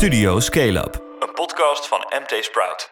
Studio Scale Up, een podcast van MT Sprout.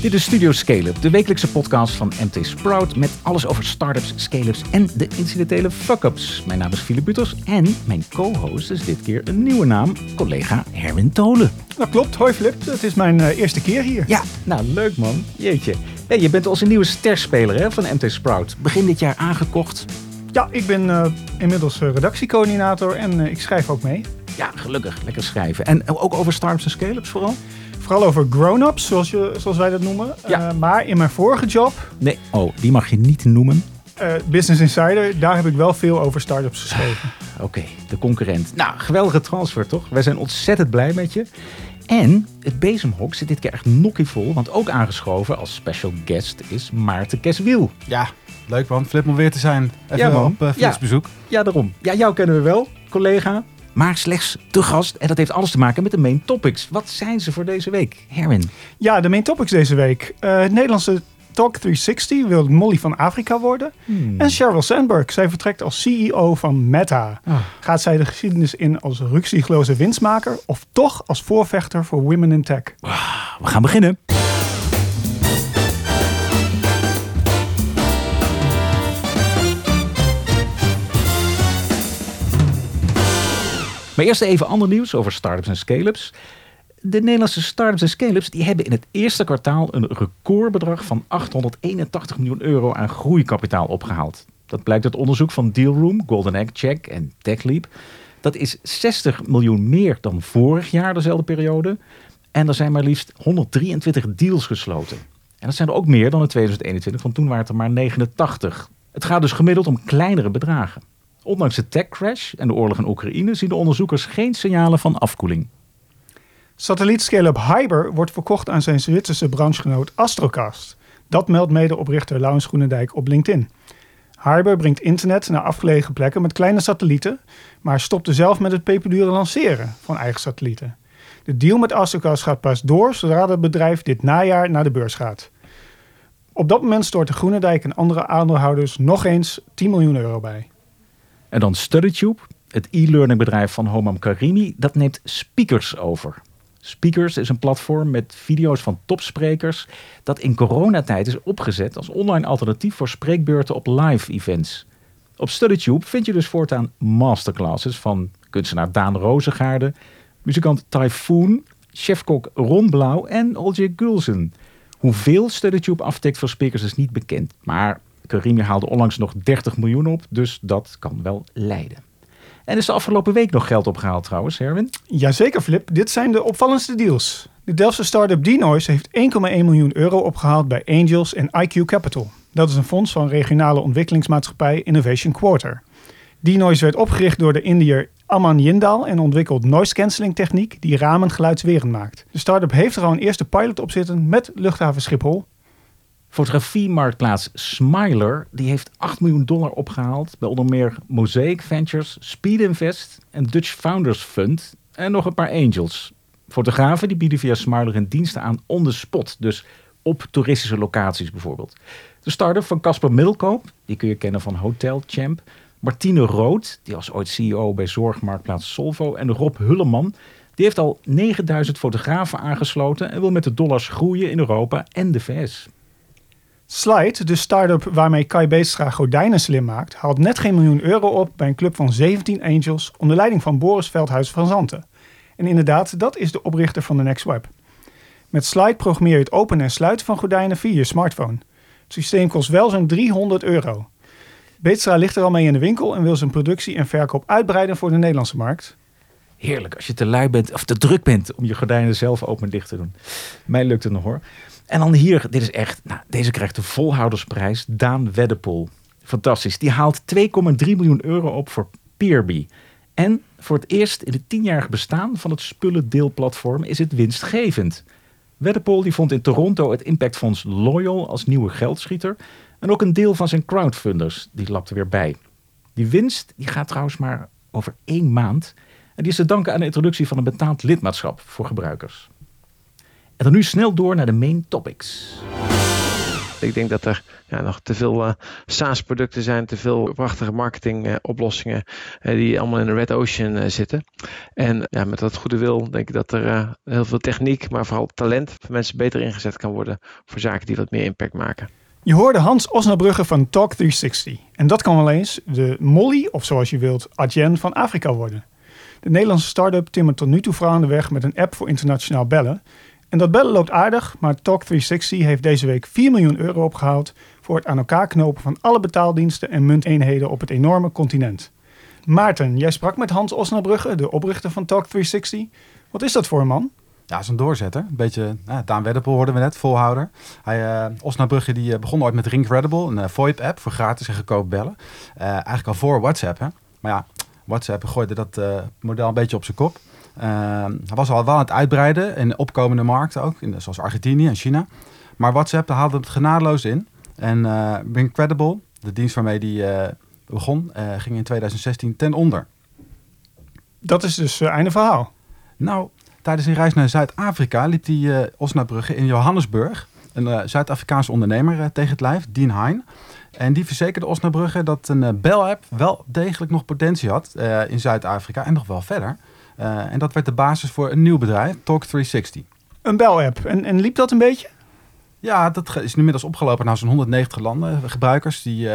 Dit is Studio Scale-up, de wekelijkse podcast van MT Sprout met alles over startups, scale-ups en de incidentele fuck-ups. Mijn naam is Philip Buters en mijn co-host is dit keer een nieuwe naam, collega Herwin Tolen. Dat klopt. Hoi Flip, het is mijn eh, eerste keer hier. Ja, nou leuk man. Jeetje. Hey, je bent onze nieuwe sterspeler hè, van MT Sprout. Begin dit jaar aangekocht. Ja, ik ben eh, inmiddels eh, redactiecoördinator en eh, ik schrijf ook mee. Ja, gelukkig. Lekker schrijven. En ook over startups en scale-ups vooral? Vooral over grown-ups, zoals, je, zoals wij dat noemen. Ja. Eh, maar in mijn vorige job, Nee, oh, die mag je niet noemen. eh, Business Insider, daar heb ik wel veel over startups geschreven. Oké, de concurrent. Nou, geweldige transfer toch? Wij zijn ontzettend blij met je. En het bezemhok zit dit keer echt nokkievol, want ook aangeschoven als special guest is Maarten Keswiel. Ja, leuk man. Flip om weer te zijn. Even Ja, man. op uh, Ja. bezoek. Ja, daarom. Ja, jou kennen we wel, collega. Maar slechts te gast. En dat heeft alles te maken met de main topics. Wat zijn ze voor deze week? Herwin. Ja, de main topics deze week. Eh, het Nederlandse Talk 360 wil Molly van Afrika worden. En Sheryl Sandberg, zij vertrekt als CEO van Meta. Ah. Gaat zij de geschiedenis in als ruksigloze winstmaker of toch als voorvechter voor women in tech? We gaan beginnen. Maar eerst even ander nieuws over startups en scale-ups. De Nederlandse startups en scale-ups die hebben in het eerste kwartaal een recordbedrag van 881 miljoen euro aan groeikapitaal opgehaald. Dat blijkt uit onderzoek van Dealroom, Golden Egg Check en TechLeap. Dat is 60 miljoen meer dan vorig jaar dezelfde periode. En er zijn maar liefst 123 deals gesloten. En dat zijn er ook meer dan in 2021, want toen waren het er maar 89. Het gaat dus gemiddeld om kleinere bedragen. Ondanks de tech-crash en de oorlog in Oekraïne zien de onderzoekers geen signalen van afkoeling. Satellietscale-up Hyber wordt verkocht aan zijn Zwitserse branchegenoot Astrocast. Dat meldt medeoprichter Laurens Groenendijk op LinkedIn. Hyber brengt internet naar afgelegen plekken met kleine satellieten, maar stopte zelf met het peperdure lanceren van eigen satellieten. De deal met Astrocast gaat pas door zodra het bedrijf dit najaar naar de beurs gaat. Op dat moment storten Groenendijk en andere aandeelhouders nog eens 10 miljoen euro bij. En dan StudyTube, het e-learning bedrijf van Homam Karimi, dat neemt Speakers over. Speakers is een platform met video's van topsprekers dat in coronatijd is opgezet als online alternatief voor spreekbeurten op live events. Op StudyTube vind je dus voortaan masterclasses van kunstenaar Daan Rozengaarde, muzikant Typhoon, chefkok Ron Blauw en Olje Gulsen. Hoeveel StudyTube aftikt voor speakers is niet bekend, maar Karimi haalde onlangs nog 30 miljoen op, dus dat kan wel leiden. En is de afgelopen week nog geld opgehaald trouwens, Herwin? Jazeker, Flip. Dit zijn de opvallendste deals. De Delftse start-up Denoise heeft 1,1 miljoen euro opgehaald bij Angels en IQ Capital. Dat is een fonds van regionale ontwikkelingsmaatschappij Innovation Quarter. Denoise werd opgericht door de Indiër Aman Jindal en ontwikkelt noise cancelling techniek die ramen geluidswerend maakt. De start-up heeft er al een eerste pilot op zitten met luchthaven Schiphol. Fotografiemarktplaats Smiler die heeft 8 miljoen dollar opgehaald bij onder meer Mosaic Ventures, Speed Invest en Dutch Founders Fund en nog een paar angels. Fotografen die bieden via Smiler hun diensten aan on the spot, dus op toeristische locaties bijvoorbeeld. De start-up van Casper Middelkoop, die kun je kennen van Hotel Champ. Martine Rood, die was ooit CEO bij zorgmarktplaats Solvo. En Rob Hulleman, die heeft al 9000 fotografen aangesloten en wil met de dollars groeien in Europa en de VS. Slide, de start-up waarmee Kai Beestra gordijnen slim maakt, haalt net geen miljoen euro op bij een club van 17 angels onder leiding van Boris Veldhuis van Zanten. En inderdaad, dat is de oprichter van de Next Web. Met Slide programmeer je het openen en sluiten van gordijnen via je smartphone. Het systeem kost wel zo'n 300 euro. Beetstra ligt er al mee in de winkel en wil zijn productie en verkoop uitbreiden voor de Nederlandse markt. Heerlijk als je te lui bent of te druk bent om je gordijnen zelf open en dicht te doen. Mij lukt het nog hoor. En dan hier, dit is echt, nou, deze krijgt de volhoudersprijs, Daan Weddepool. Fantastisch. Die haalt 2,3 miljoen euro op voor Peerby. En voor het eerst in het tienjarige bestaan van het spullendeelplatform is het winstgevend. Weddepool die vond in Toronto het impactfonds Loyal als nieuwe geldschieter. En ook een deel van zijn crowdfunders, die lapte weer bij. Die winst die gaat trouwens maar over één maand. En die is te danken aan de introductie van een betaald lidmaatschap voor gebruikers. En dan nu snel door naar de main topics. Ik denk dat er ja, nog te veel uh, SaaS-producten zijn, te veel prachtige marketingoplossingen uh, die allemaal in de red ocean uh, zitten. En ja, met dat goede wil denk ik dat er heel veel techniek, maar vooral talent van mensen beter ingezet kan worden voor zaken die wat meer impact maken. Je hoorde Hans Osnabrugge van Talk360. En dat kan wel eens de Molly, of zoals je wilt, Adyen van Afrika worden. De Nederlandse start-up timmert tot nu toe vooral aan de weg met een app voor internationaal bellen. En dat bellen loopt aardig, maar Talk360 heeft deze week 4 miljoen euro opgehaald voor het aan elkaar knopen van alle betaaldiensten en munteenheden op het enorme continent. Maarten, jij sprak met Hans Osnabrugge, de oprichter van Talk360. Wat is dat voor een man? Ja, is een doorzetter. Een beetje, nou, Daan Wedderpoel hoorden we net, volhouder. Hij, uh, Osnabrugge die, uh, begon ooit met Ringcredible, een VoIP-app voor gratis en goedkoop bellen. eigenlijk al voor WhatsApp. Maar ja, WhatsApp gooide dat model een beetje op zijn kop. Hij was al wel aan het uitbreiden in opkomende markten ook, in, zoals Argentinië en China. Maar WhatsApp haalde het genadeloos in. En Ringcredible, de dienst waarmee die begon, ging in 2016 ten onder. Dat is dus einde verhaal. Nou, Tijdens een reis naar Zuid-Afrika liep hij uh, Osnabrugge in Johannesburg. Een uh, Zuid-Afrikaanse ondernemer uh, tegen het lijf, Dean Hein. En die verzekerde Osnabrugge dat een bel-app wel degelijk nog potentie had in Zuid-Afrika en nog wel verder. En dat werd de basis voor een nieuw bedrijf, Talk360. Een bel-app. En, en liep dat een beetje? Ja, dat is nu inmiddels opgelopen naar zo'n 190 landen. Gebruikers die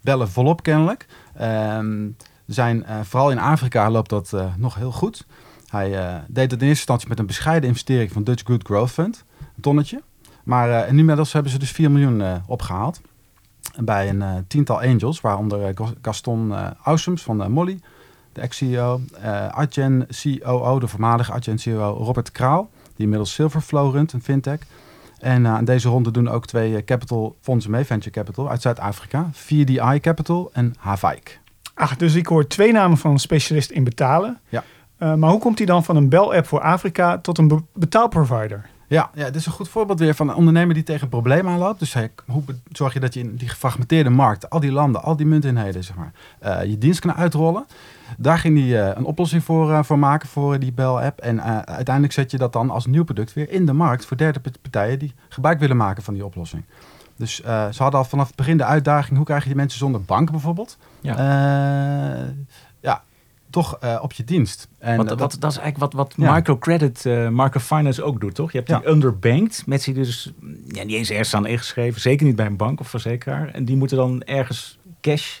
bellen volop kennelijk. Ehm, zijn, vooral in Afrika loopt dat nog heel goed. Hij deed het in eerste instantie met een bescheiden investering van Dutch Good Growth Fund, een tonnetje. Maar uh, inmiddels hebben ze dus 4 miljoen opgehaald. Bij een tiental angels, waaronder Gaston Ausums van Molly, de ex-CEO, Adyen COO, de voormalige Adyen CEO Robert Kraal, die inmiddels Silverflow runt, een fintech. En aan deze ronde doen ook twee capital fondsen mee, venture capital, uit Zuid-Afrika. 4DI Capital en Havaik. Ach, dus ik hoor twee namen van een specialist in betalen. Ja. Uh, maar hoe komt hij dan van een bel-app voor Afrika tot een be betaalprovider? Ja, ja, dit is een goed voorbeeld weer van een ondernemer die tegen een probleem aanloopt. Dus hij, hoe zorg je dat je in die gefragmenteerde markt, al die landen, al die muntinheden, zeg maar, uh, je dienst kan uitrollen. Daar ging hij uh, een oplossing voor, voor maken voor die bel-app. En uiteindelijk zet je dat dan als nieuw product weer in de markt voor derde partijen die gebruik willen maken van die oplossing. Dus ze hadden al vanaf het begin de uitdaging, hoe krijg je die mensen zonder bank bijvoorbeeld? Ja toch uh, op je dienst. En wat, dat, wat, dat is eigenlijk wat, wat ja. microcredit, uh, microfinance ook doet, toch? Je hebt die ja. underbanked, mensen die dus ja, niet eens ergens aan ingeschreven, zeker niet bij een bank of verzekeraar. En die moeten dan ergens cash,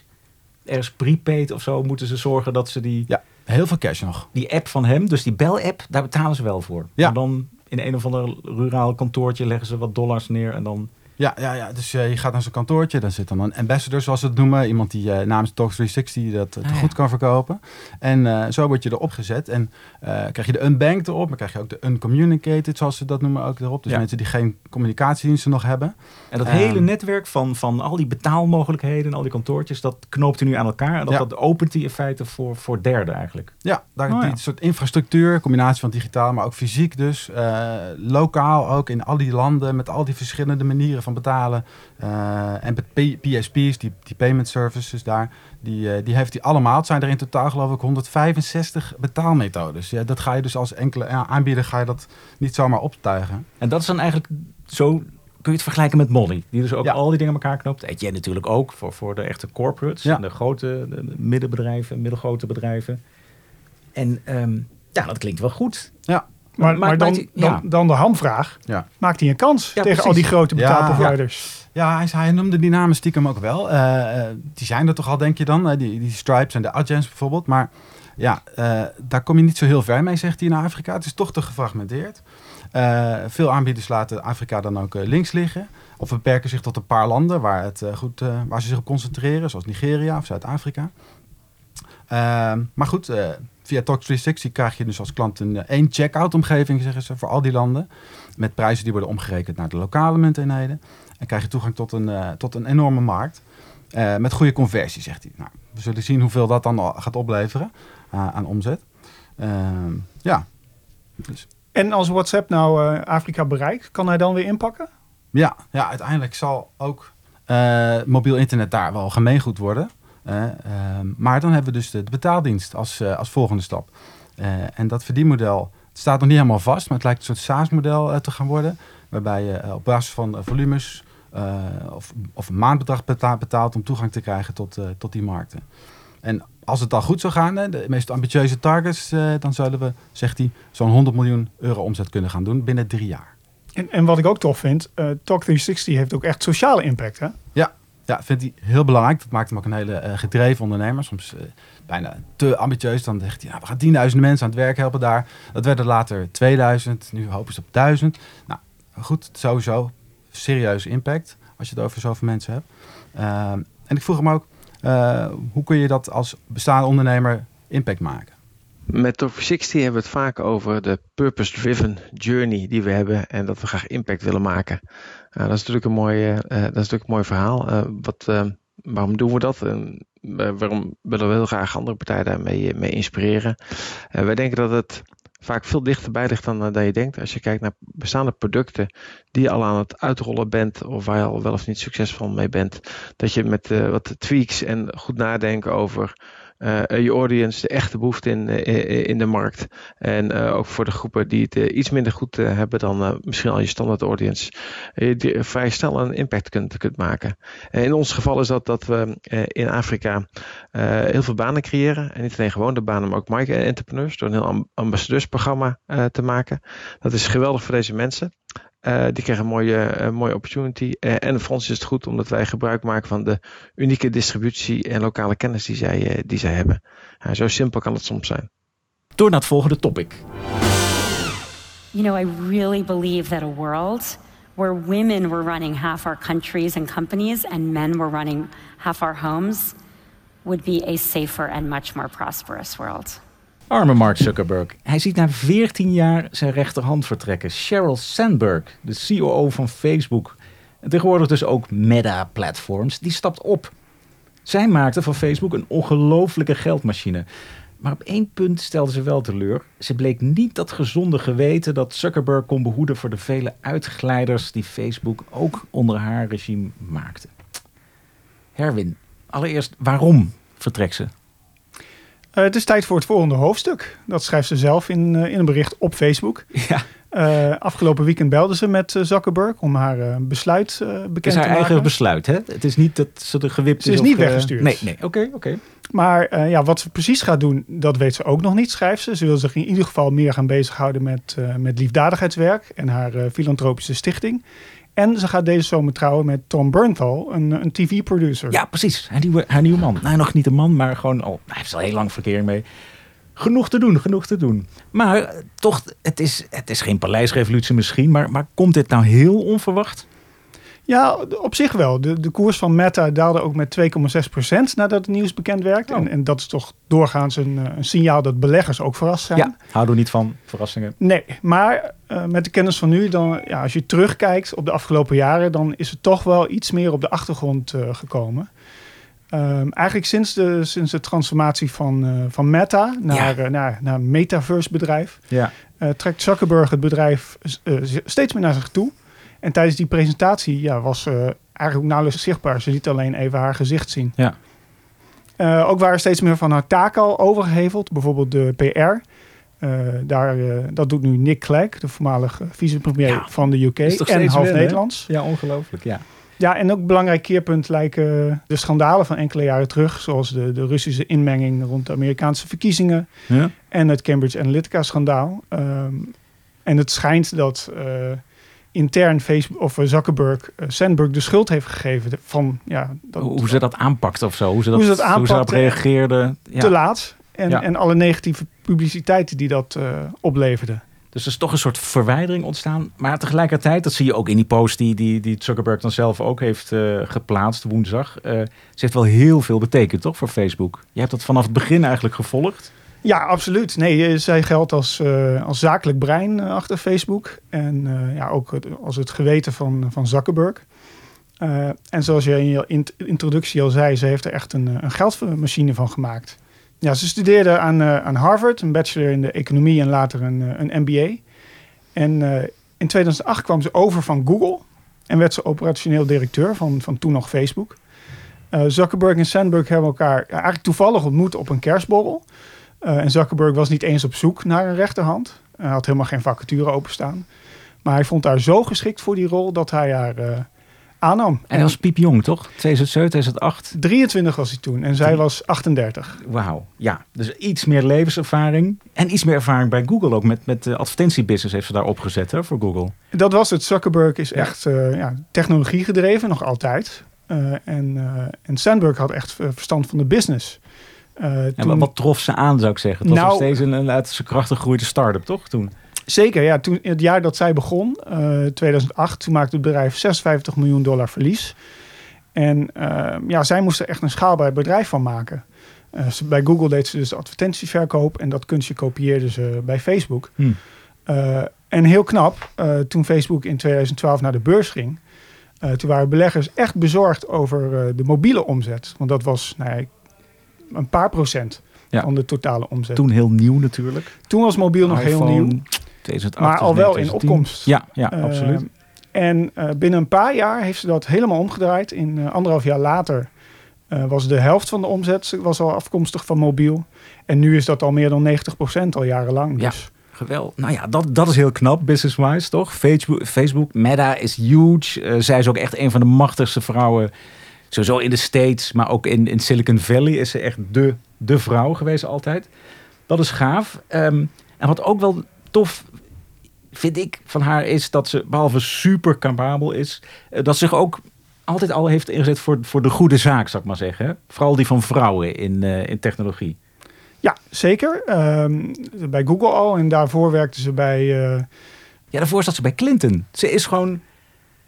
ergens prepaid of zo, moeten ze zorgen dat ze die... Ja, heel veel cash nog. Die app van hem, dus die bel-app, daar betalen ze wel voor. Ja. En dan in een of ander ruraal kantoortje leggen ze wat dollars neer en dan ja, ja, ja. dus uh, je gaat naar zo'n kantoortje. Dan zit dan een ambassador, zoals ze het noemen. Iemand die uh, namens Talks360 dat uh, goed kan verkopen. En zo word je erop gezet. En krijg je de unbanked erop. Maar krijg je ook de uncommunicated, zoals ze dat noemen, ook erop. Dus mensen die geen communicatiediensten nog hebben. En dat hele ehm, netwerk van, van al die betaalmogelijkheden en al die kantoortjes, dat knoopt u nu aan elkaar. En dat, dat opent die in feite voor, voor derden eigenlijk. Ja, daar, oh, die soort infrastructuur, combinatie van digitaal, maar ook fysiek dus. lokaal ook in al die landen met al die verschillende manieren van betalen. Uh, en PSP's, die, die payment services daar, die, uh, die heeft hij allemaal. Het zijn er in totaal geloof ik 165 betaalmethodes. Ja, dat ga je dus als enkele aanbieder ga je dat niet zomaar optuigen. En dat is dan eigenlijk zo kun je het vergelijken met Molly, die dus ook al die dingen aan elkaar knoopt. Eet jij natuurlijk ook voor, voor de echte corporates, ja. de grote de middenbedrijven, middelgrote bedrijven. En um, ja, dat klinkt wel goed. Ja. Maar, maar, dan, dan, dan, de hamvraag. Ja. Maakt hij een kans tegen al die grote betaalproviders? Ja, hij, hij, noemde die namen stiekem ook wel. Uh, die zijn er toch al, denk je dan. Uh, die, die Stripes en de Adjens bijvoorbeeld. Maar ja, daar kom je niet zo heel ver mee, zegt hij in Afrika. Het is toch te gefragmenteerd. veel aanbieders laten Afrika dan ook links liggen. Of beperken zich tot een paar landen waar, het, goed, waar ze zich op concentreren. Zoals Nigeria of Zuid-Afrika. Maar goed, via Talk360 krijg je dus als klant een eh, één checkout omgeving, zeggen ze, voor al die landen. Met prijzen die worden omgerekend naar de lokale munteenheden. En krijg je toegang tot een, uh, tot een enorme markt. Uh, met goede conversie, zegt hij. Nou, we zullen zien hoeveel dat dan gaat opleveren uh, aan omzet. Ehm, ja. Dus. En als WhatsApp nou Afrika bereikt, kan hij dan weer inpakken? Ja, ja uiteindelijk zal ook mobiel internet daar wel gemeengoed worden. Ehm, maar dan hebben we dus de, betaaldienst als, eh, als volgende stap. Eh, en dat verdienmodel staat nog niet helemaal vast, maar het lijkt een soort SaaS-model eh, te gaan worden. Waarbij je op basis van volumes of, of een maandbedrag beta- betaalt om toegang te krijgen tot, tot die markten. En als het al goed zou gaan, de meest ambitieuze targets, dan zullen we, zegt hij, zo'n 100 miljoen euro omzet kunnen gaan doen binnen drie jaar. En, en wat ik ook tof vind, eh Talk 360 heeft ook echt sociale impact. Hè? Ja, vindt hij heel belangrijk. Dat maakt hem ook een hele eh, gedreven ondernemer. Soms eh, bijna te ambitieus. Dan zegt hij, we gaan 10.000 mensen aan het werk helpen daar. Dat werden later 2000. Nu hopen ze op 1000. Nou, goed, sowieso serieuze impact als je het over zoveel mensen hebt. Ehm, en ik vroeg hem ook, eh, hoe kun je dat als bestaande ondernemer impact maken? Met Top 60 hebben we het vaak over de purpose-driven journey die we hebben en dat we graag impact willen maken. Uh, dat, is natuurlijk een mooi, uh, dat is natuurlijk een mooi verhaal. Wat, waarom doen we dat? Waarom willen we heel graag andere partijen daarmee mee inspireren? wij denken dat het vaak veel dichterbij ligt dan, dan je denkt. Als je kijkt naar bestaande producten die je al aan het uitrollen bent, of waar je al wel of niet succesvol mee bent, dat je met wat tweaks en goed nadenken over je audience, de echte behoefte in, uh, in de markt. En ook voor de groepen die het iets minder goed hebben dan misschien al je standaard audience. die vrij snel een impact kunt, kunt maken. in ons geval is dat dat we in Afrika heel veel banen creëren. En niet alleen gewoon de banen, maar ook micro-entrepreneurs. Door een heel ambassadeursprogramma te maken. Dat is geweldig voor deze mensen. Uh, die krijgen een mooie, uh, mooie opportunity. Uh, en voor ons is het goed omdat wij gebruik maken van de unieke distributie en lokale kennis die zij, die zij hebben. zo simpel kan het soms zijn. Door naar het volgende topic. You know, I really believe that a world where women were running half our countries and companies and men were running half our homes would be a safer and much more prosperous world. Arme Mark Zuckerberg. Hij ziet na 14 jaar zijn rechterhand vertrekken. Sheryl Sandberg, de COO van Facebook. En tegenwoordig dus ook Meta Platforms, die stapt op. Zij maakte van Facebook een ongelofelijke geldmachine. Maar op één punt stelde ze wel teleur. Ze bleek niet dat gezonde geweten dat Zuckerberg kon behoeden voor de vele uitglijders die Facebook ook onder haar regime maakte. Herwin, allereerst waarom vertrekt ze? Uh, het is tijd voor het volgende hoofdstuk. Dat schrijft ze zelf in, uh, in een bericht op Facebook. Ja. Uh, afgelopen weekend belde ze met Zuckerberg om haar besluit bekend te maken. Het is haar eigen besluit, hè? Het is niet dat ze er gewipt ze is. Ze is niet weggestuurd. Nee, nee, oké, okay, oké. Okay. Maar ja, wat ze precies gaat doen, dat weet ze ook nog niet, schrijft ze. Ze wil zich in ieder geval meer gaan bezighouden met, met liefdadigheidswerk en haar filantropische stichting. En ze gaat deze zomer trouwen met Tom Bernthal, een, een tv-producer. Ja, precies. Haar nieuwe, haar nieuwe man. Nou, nog niet een man, maar gewoon al. Hij heeft al heel lang verkeer mee. Genoeg te doen, genoeg te doen. Maar toch, het is, het is geen paleisrevolutie misschien. Maar, maar komt dit nou heel onverwacht? Ja, op zich wel. De, de koers van Meta daalde ook met 2,6% nadat het nieuws bekend werd. Oh. En, en dat is toch doorgaans een, een, signaal dat beleggers ook verrast zijn. Ja, houden we niet van verrassingen. Nee, maar uh, met de kennis van nu, dan, ja, als je terugkijkt op de afgelopen jaren, dan is het toch wel iets meer op de achtergrond uh, gekomen. Um, eigenlijk sinds de, sinds de transformatie van, uh, van Meta naar, ja. naar, naar een metaverse bedrijf, ja. trekt Zuckerberg het bedrijf steeds meer naar zich toe. En tijdens die presentatie ja, was uh, eigenlijk ook nauwelijks zichtbaar. Ze liet alleen even haar gezicht zien. Ja. Uh, ook waren steeds meer van haar taken al overgeheveld. Bijvoorbeeld de PR. Uh, daar, dat doet nu Nick Clegg, de voormalige vicepremier ja, van de UK. En half weer, Nederlands. Hè? Ja, ongelooflijk. Ja. Ja, en ook een belangrijk keerpunt lijken de schandalen van enkele jaren terug. Zoals de, de Russische inmenging rond de Amerikaanse verkiezingen. Ja. En het Cambridge Analytica-schandaal. Um, en het schijnt dat intern Facebook of Zuckerberg uh, Sandberg de schuld heeft gegeven van ja dat, hoe ze dat aanpakt of zo hoe ze dat, hoe ze, dat hoe ze daarop reageerde ja. te laat en, ja. en alle negatieve publiciteit die dat uh, opleverde. Dus er is toch een soort verwijdering ontstaan. Maar tegelijkertijd, dat zie je ook in die post die, die, die Zuckerberg dan zelf ook heeft uh, geplaatst woensdag. ze heeft wel heel veel betekend, toch, voor Facebook? Je hebt dat vanaf het begin eigenlijk gevolgd. Ja, absoluut. Nee, zij geldt als, uh, als zakelijk brein uh, achter Facebook. En ja, ook als het geweten van, van Zuckerberg. en zoals je in je int introductie al zei, ze heeft er echt een, een geldmachine van gemaakt. Ja, ze studeerde aan, aan Harvard, een bachelor in de economie en later een, een MBA. En in 2008 kwam ze over van Google en werd ze operationeel directeur van, van toen nog Facebook. Zuckerberg en Sandberg hebben elkaar eigenlijk toevallig ontmoet op een kerstborrel. Uh, en Zuckerberg was niet eens op zoek naar een rechterhand. Hij had helemaal geen vacature openstaan. Maar hij vond haar zo geschikt voor die rol dat hij haar uh, aannam. En hij was piepjong, toch? 2007, 2008. 23 was hij toen en zij was 38. Wauw, ja. Dus iets meer levenservaring. En iets meer ervaring bij Google ook. Met, met de advertentiebusiness heeft ze daar opgezet hè, voor Google. Dat was het. Zuckerberg is echt eh, ja, technologie gedreven, nog altijd. Eh, en, eh, en Sandberg had echt eh, verstand van de business. Eh, En toen- wat, trof ze aan, zou ik zeggen? Het was Nou- nog steeds een, een uit zijn gegroeide start-up, toch? Toen. Zeker, ja. Toen, het jaar dat zij begon, eh 2008, toen maakte het bedrijf 56 miljoen dollar verlies. En eh, ja, zij moesten echt een schaalbaar bedrijf van maken. Eh, ze- bij Google deed ze dus advertentieverkoop en dat kunstje kopieerden ze bij Facebook. Hm. Eh, en heel knap, eh, toen Facebook in 2012 naar de beurs ging, eh, toen waren beleggers echt bezorgd over eh, de mobiele omzet. Want dat was nou ja, een paar procent Ja. van de totale omzet. Toen heel nieuw natuurlijk. Toen was mobiel nog heel nieuw. 2008, Maar al wel in 2010. opkomst. Ja, ja Eh, absoluut. En eh, binnen een paar jaar heeft ze dat helemaal omgedraaid. In eh, anderhalf jaar later eh, was de helft van de omzet was al afkomstig van mobiel. En nu is dat al meer dan 90% al jarenlang. Ja. Dus Geweldig. Nou ja, dat, dat is heel knap, business-wise, toch? Facebook, Facebook, Meta is huge. Zij is ook echt een van de machtigste vrouwen. Sowieso in de States, maar ook in, in Silicon Valley is ze echt de, de vrouw geweest altijd. Dat is gaaf. Ehm, en wat ook wel tof vind ik van haar is dat ze, behalve super capabel is, eh, dat ze zich ook altijd al heeft ingezet voor, voor de goede zaak, zou ik maar zeggen. Vooral die van vrouwen in, eh, in technologie. ja, zeker. Ehm, bij Google al. En daarvoor werkte ze bij... eh, Ja, daarvoor zat ze bij Clinton. Ze is gewoon,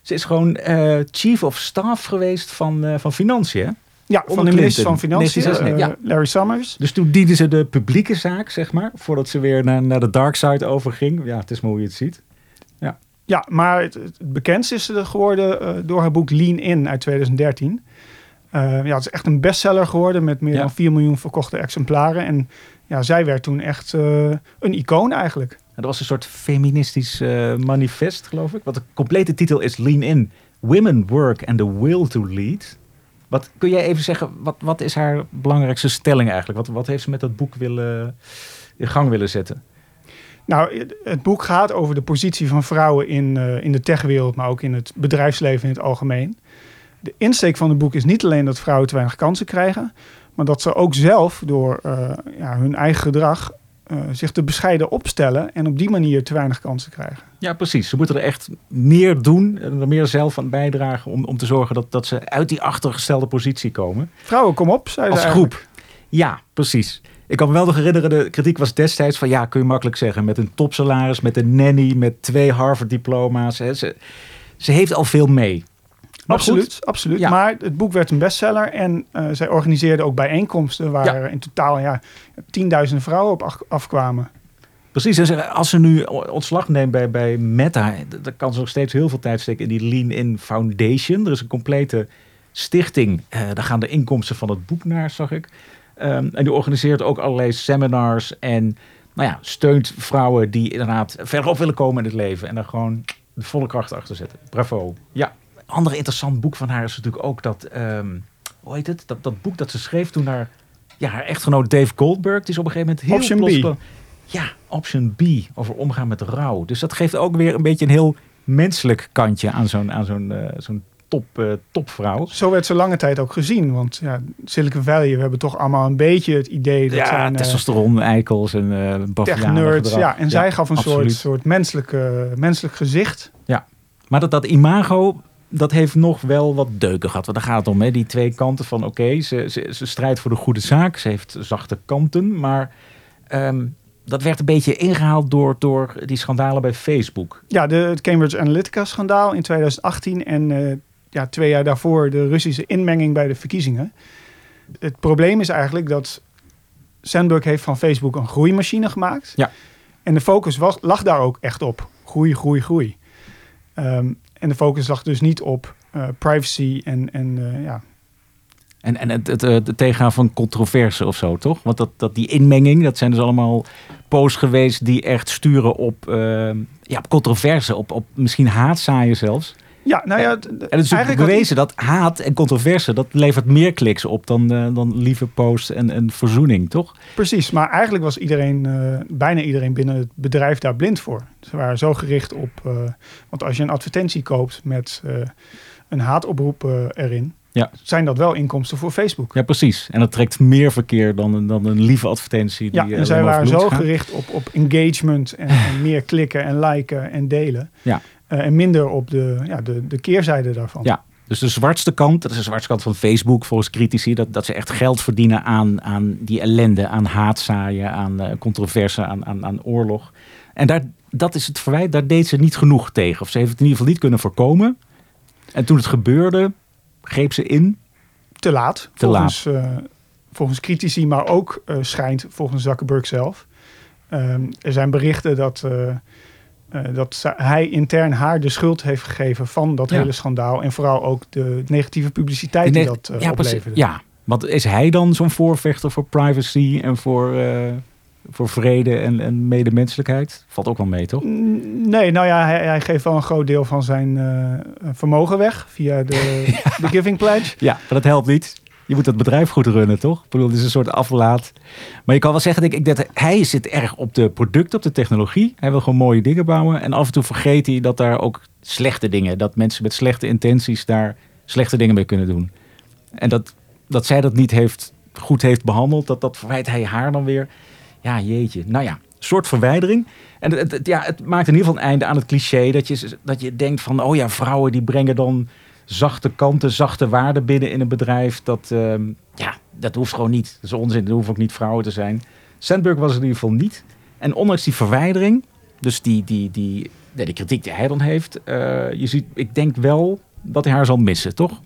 ze is gewoon eh, chief of staff geweest van, eh, van Financiën. hè? ja, van de minister van. Financiën, 1996, eh, Larry Summers. Dus toen diende ze de publieke zaak, zeg maar. Voordat ze weer naar, naar de dark side overging. Ja, het is maar hoe je het ziet. Ja, maar het, het bekendst is ze geworden door haar boek Lean In uit 2013. Eh, ja, het is echt een bestseller geworden met meer Ja. dan 4 miljoen verkochte exemplaren. En ja, zij werd toen echt een icoon eigenlijk. Dat was een soort feministisch eh, manifest, geloof ik. Wat de complete titel is Lean In. Women Work and the Will to Lead. Wat, kun jij even zeggen, wat, wat is haar belangrijkste stelling eigenlijk? Wat, wat heeft ze met dat boek willen, in gang willen zetten? Nou, het- boek gaat over de positie van vrouwen in, eh, in de techwereld, maar ook in het bedrijfsleven in het algemeen. De insteek van het boek is niet alleen dat vrouwen te weinig kansen krijgen, maar dat ze ook zelf door eh, ja, hun eigen gedrag eh, zich te bescheiden opstellen en op die manier te weinig kansen krijgen. Ja, precies. Ze moeten er echt meer doen, en er meer zelf aan bijdragen om, om te zorgen dat, dat ze uit die achtergestelde positie komen. Vrouwen, kom op, zei ze Als groep. Ja, precies. Ik kan me wel nog herinneren, de kritiek was destijds van ja, kun je makkelijk zeggen, met een topsalaris, met een nanny, met twee Harvard-diploma's. Ze, ze heeft al veel mee. Maar goed, Absoluut, absoluut. Ja. Maar het boek werd een bestseller en eh, zij organiseerde ook bijeenkomsten waar Ja. in totaal ja, tienduizenden vrouwen op af- afkwamen. Precies, en ze- als ze nu ontslag neemt bij, bij Meta, dan kan ze nog steeds heel veel tijd steken in die Lean In Foundation. Er is een complete stichting, eh, daar gaan de inkomsten van het boek naar, zag ik. Ehm, en die organiseert ook allerlei seminars en nou ja, steunt vrouwen die inderdaad verderop willen komen in het leven. En daar gewoon de volle kracht achter zetten. Bravo. Ja, een ander interessant boek van haar is natuurlijk ook dat, ehm, hoe heet het? Dat, dat boek dat ze schreef toen haar, ja, haar echtgenoot Dave Goldberg, die is op een gegeven moment heel Option plots B. kwam- ja, option B, over omgaan met rouw. Dus dat geeft ook weer een beetje een heel menselijk kantje aan zo'n aan zo'n eh, zo'n top, eh, topvrouw. Zo werd ze lange tijd ook gezien. Want ja, Silicon Valley, we hebben toch allemaal een beetje het idee dat Ja, zijn eh, testosteron, eikels en tech-nerds. gedrag. Ja, en zij gaf een soort, absoluut. soort menselijke, menselijk gezicht. Maar dat, dat imago, dat heeft nog wel wat deuken gehad. Want daar gaat het om, hè? die twee kanten van... oké, ze, ze, ze strijdt voor de goede zaak. Ze heeft zachte kanten. Maar ehm, dat werd een beetje ingehaald door, door die schandalen bij Facebook. Ja, de, het Cambridge Analytica-schandaal in 2018 en eh, ja, twee jaar daarvoor de Russische inmenging bij de verkiezingen. Het probleem is eigenlijk dat Sandberg heeft van Facebook een groeimachine gemaakt. Ja. En de focus was, lag daar ook echt op. Groei, groei, groei. Ehm, en de focus lag dus niet op eh, privacy en, en eh, ja, En, en het, het, eh, het tegengaan van controverse of zo, toch? Want dat, dat die inmenging, dat zijn dus allemaal posts geweest die echt sturen op, ja, op controverse, op, op misschien haatzaaien zelfs. Ja, nou ja, En het is eigenlijk bewezen dat haat en controverse, dat levert meer kliks op dan, eh, dan lieve posts en, en verzoening, toch? Precies, maar eigenlijk was iedereen, eh, bijna iedereen binnen het bedrijf daar blind voor. Ze waren zo gericht op, eh, want als je een advertentie koopt met een haatoproep erin, Ja. zijn dat wel inkomsten voor Facebook. Ja, precies. En dat trekt meer verkeer dan een, dan een lieve advertentie. Die, Ja, en zij waren zo gaat. gericht op, op engagement en, en meer klikken en liken en delen. Ja. Eh, en minder op de, ja, de, de keerzijde daarvan. Ja. Dus de zwartste kant, dat is de zwartste kant van Facebook volgens critici, dat, dat ze echt geld verdienen aan, aan die ellende, aan haatzaaien, aan eh, controverse, aan, aan, aan oorlog. En daar, dat is het verwijt, daar deed ze niet genoeg tegen. Of ze heeft het in ieder geval niet kunnen voorkomen. En toen het gebeurde, greep ze in. Te laat, Te volgens, eh, volgens critici, maar ook schijnt volgens Zuckerberg zelf. Ehm, er zijn berichten dat, dat ze- hij intern haar de schuld heeft gegeven van dat Ja. hele schandaal. En vooral ook de negatieve publiciteit die dat eh, ja, opleverde. Ja, want is hij dan zo'n voorvechter voor privacy en voor, eh, voor vrede en, en medemenselijkheid? Valt ook wel mee, toch? Nee, nou ja, hij, hij geeft wel een groot deel van zijn eh, vermogen weg via de, de Giving Pledge. Ja, maar dat helpt niet. Je moet dat bedrijf goed runnen, toch? Ik bedoel, het is een soort aflaat. Maar je kan wel zeggen, denk ik, dat hij zit erg op de producten, op de technologie. Hij wil gewoon mooie dingen bouwen. En af en toe vergeet hij dat daar ook slechte dingen, dat mensen met slechte intenties daar slechte dingen mee kunnen doen. En dat, dat zij dat niet heeft, goed heeft behandeld, dat, dat verwijt hij haar dan weer. Ja, jeetje. Nou ja, soort verwijdering. En het, ja, het maakt in ieder geval een einde aan het cliché dat je, dat je denkt van, oh ja, vrouwen die brengen dan zachte kanten, zachte waarden binnen in een bedrijf. Dat, ehm, ja, dat hoeft gewoon niet. Dat is onzin. Dat hoeven ook niet vrouwen te zijn. Sandberg was het in ieder geval niet. En ondanks die verwijdering, dus die, die, die, nee, de kritiek die hij dan heeft, eh, je ziet, ik denk wel dat hij haar zal missen, toch?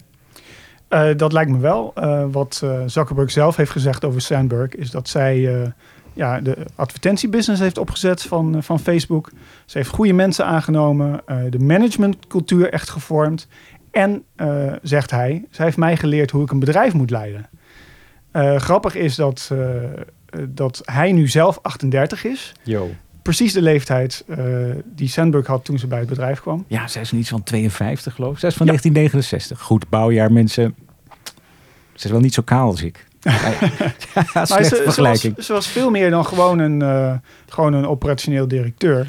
Eh, dat lijkt me wel. Eh, wat Zuckerberg zelf heeft gezegd over Sandberg is dat zij ja, de advertentiebusiness heeft opgezet van, van Facebook. Ze heeft goede mensen aangenomen, de managementcultuur echt gevormd. En, eh, zegt hij, zij heeft mij geleerd hoe ik een bedrijf moet leiden. Eh, grappig is dat, eh, dat hij nu zelf 38 is. Yo. Precies de leeftijd eh, die Sandberg had toen ze bij het bedrijf kwam. Ja, zij is iets van 52 geloof ik. Zij is van Ja. 1969. Goed, bouwjaar mensen. Ze is wel niet zo kaal als ik. ja, Maar ze, ze, was, vergelijking. ze was veel meer dan gewoon een, eh, gewoon een operationeel directeur.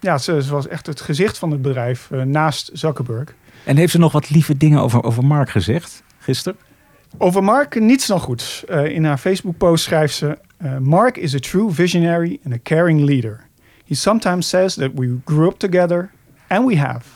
Ja, ze, ze was echt het gezicht van het bedrijf naast Zuckerberg. En heeft ze nog wat lieve dingen over, over Mark gezegd gisteren? Over Mark niets dan goeds. Eh, in haar Facebook-post schrijft ze... eh, Mark is a true visionary and a caring leader. He sometimes says that we grew up together, and we have.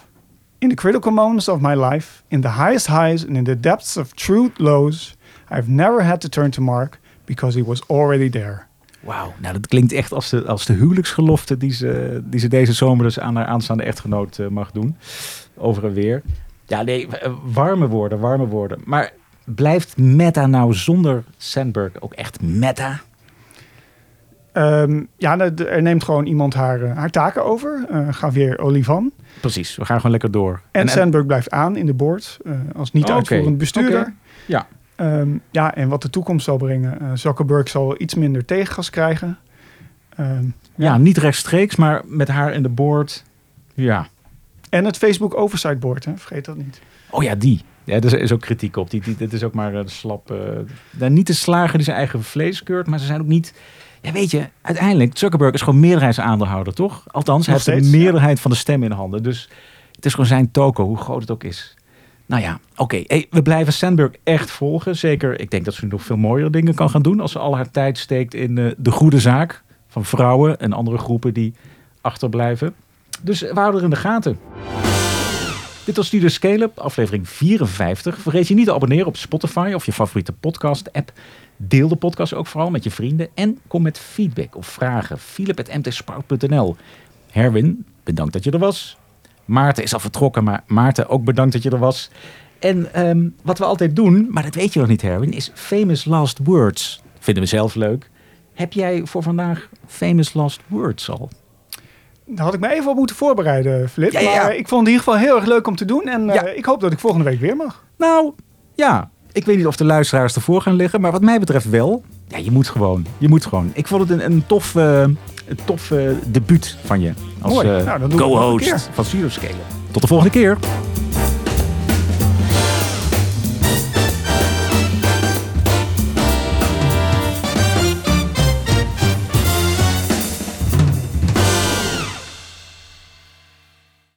In the critical moments of my life, in the highest highs and in the depths of true lows... I've never had to turn to Mark because he was already there. Wauw, nou dat klinkt echt als de, als de huwelijksgelofte die ze, die ze deze zomer dus aan haar aanstaande echtgenoot eh, mag doen. Over en weer. Ja, nee, eh, warme woorden, warme woorden. Maar blijft Meta nou zonder Sandberg ook echt Meta? Ehm, ja, de- er neemt gewoon iemand haar, eh, haar taken over. eh Javier Olivan. Precies, we gaan gewoon lekker door. En, Sandberg blijft aan in de board eh, als niet Oké, uitvoerend bestuurder. Ja. Ehm, ja, en wat de toekomst zal brengen. eh, Zuckerberg zal iets minder tegengas krijgen. Ehm, Ja, niet rechtstreeks, maar met haar in de board. Ja. En het Facebook Oversight Board, hè, vergeet dat niet. Oh ja, die. Ja, er is ook kritiek op. Die, die, dit is ook maar eh, de slap. eh, nou, niet de slager die zijn eigen vlees keurt, maar ze zijn ook niet. Ja, weet je, uiteindelijk, Zuckerberg is gewoon meerderheidsaandeelhouder, toch? Althans, hij heeft de meerderheid van de stem in handen. Dus het is gewoon zijn toko, hoe groot het ook is. Nou ja, oké. Hey, we blijven Sandberg echt volgen. Zeker, ik denk dat ze nog veel mooiere dingen kan gaan doen. Als ze al haar tijd steekt in eh, de goede zaak van vrouwen en andere groepen die achterblijven. Dus we houden er in de gaten. Dit was Studio Scale-up, aflevering 54. Vergeet je niet te abonneren op Spotify of je favoriete podcast-app. Deel de podcast ook vooral met je vrienden. En kom met feedback of vragen. philip.mtsprout.nl Herwin, bedankt dat je er was. Maarten is al vertrokken, maar Maarten ook bedankt dat je er was. En ehm, wat we altijd doen, maar dat weet je nog niet Herwin, is famous last words. Vinden we zelf leuk. Heb jij voor vandaag famous last words al? Daar had ik me even op moeten voorbereiden, Flip. Ja, ja, ja. Maar ik vond het in ieder geval heel erg leuk om te doen. En eh, Ja. ik hoop dat ik volgende week weer mag. Nou, ja. Ik weet niet of de luisteraars ervoor gaan liggen, maar wat mij betreft wel. Ja, je moet gewoon. Je moet gewoon. Ik vond het een, een tof, eh, een tof eh, debuut van je als Mooi. eh, Nou, co-host van Scale. Tot de volgende keer.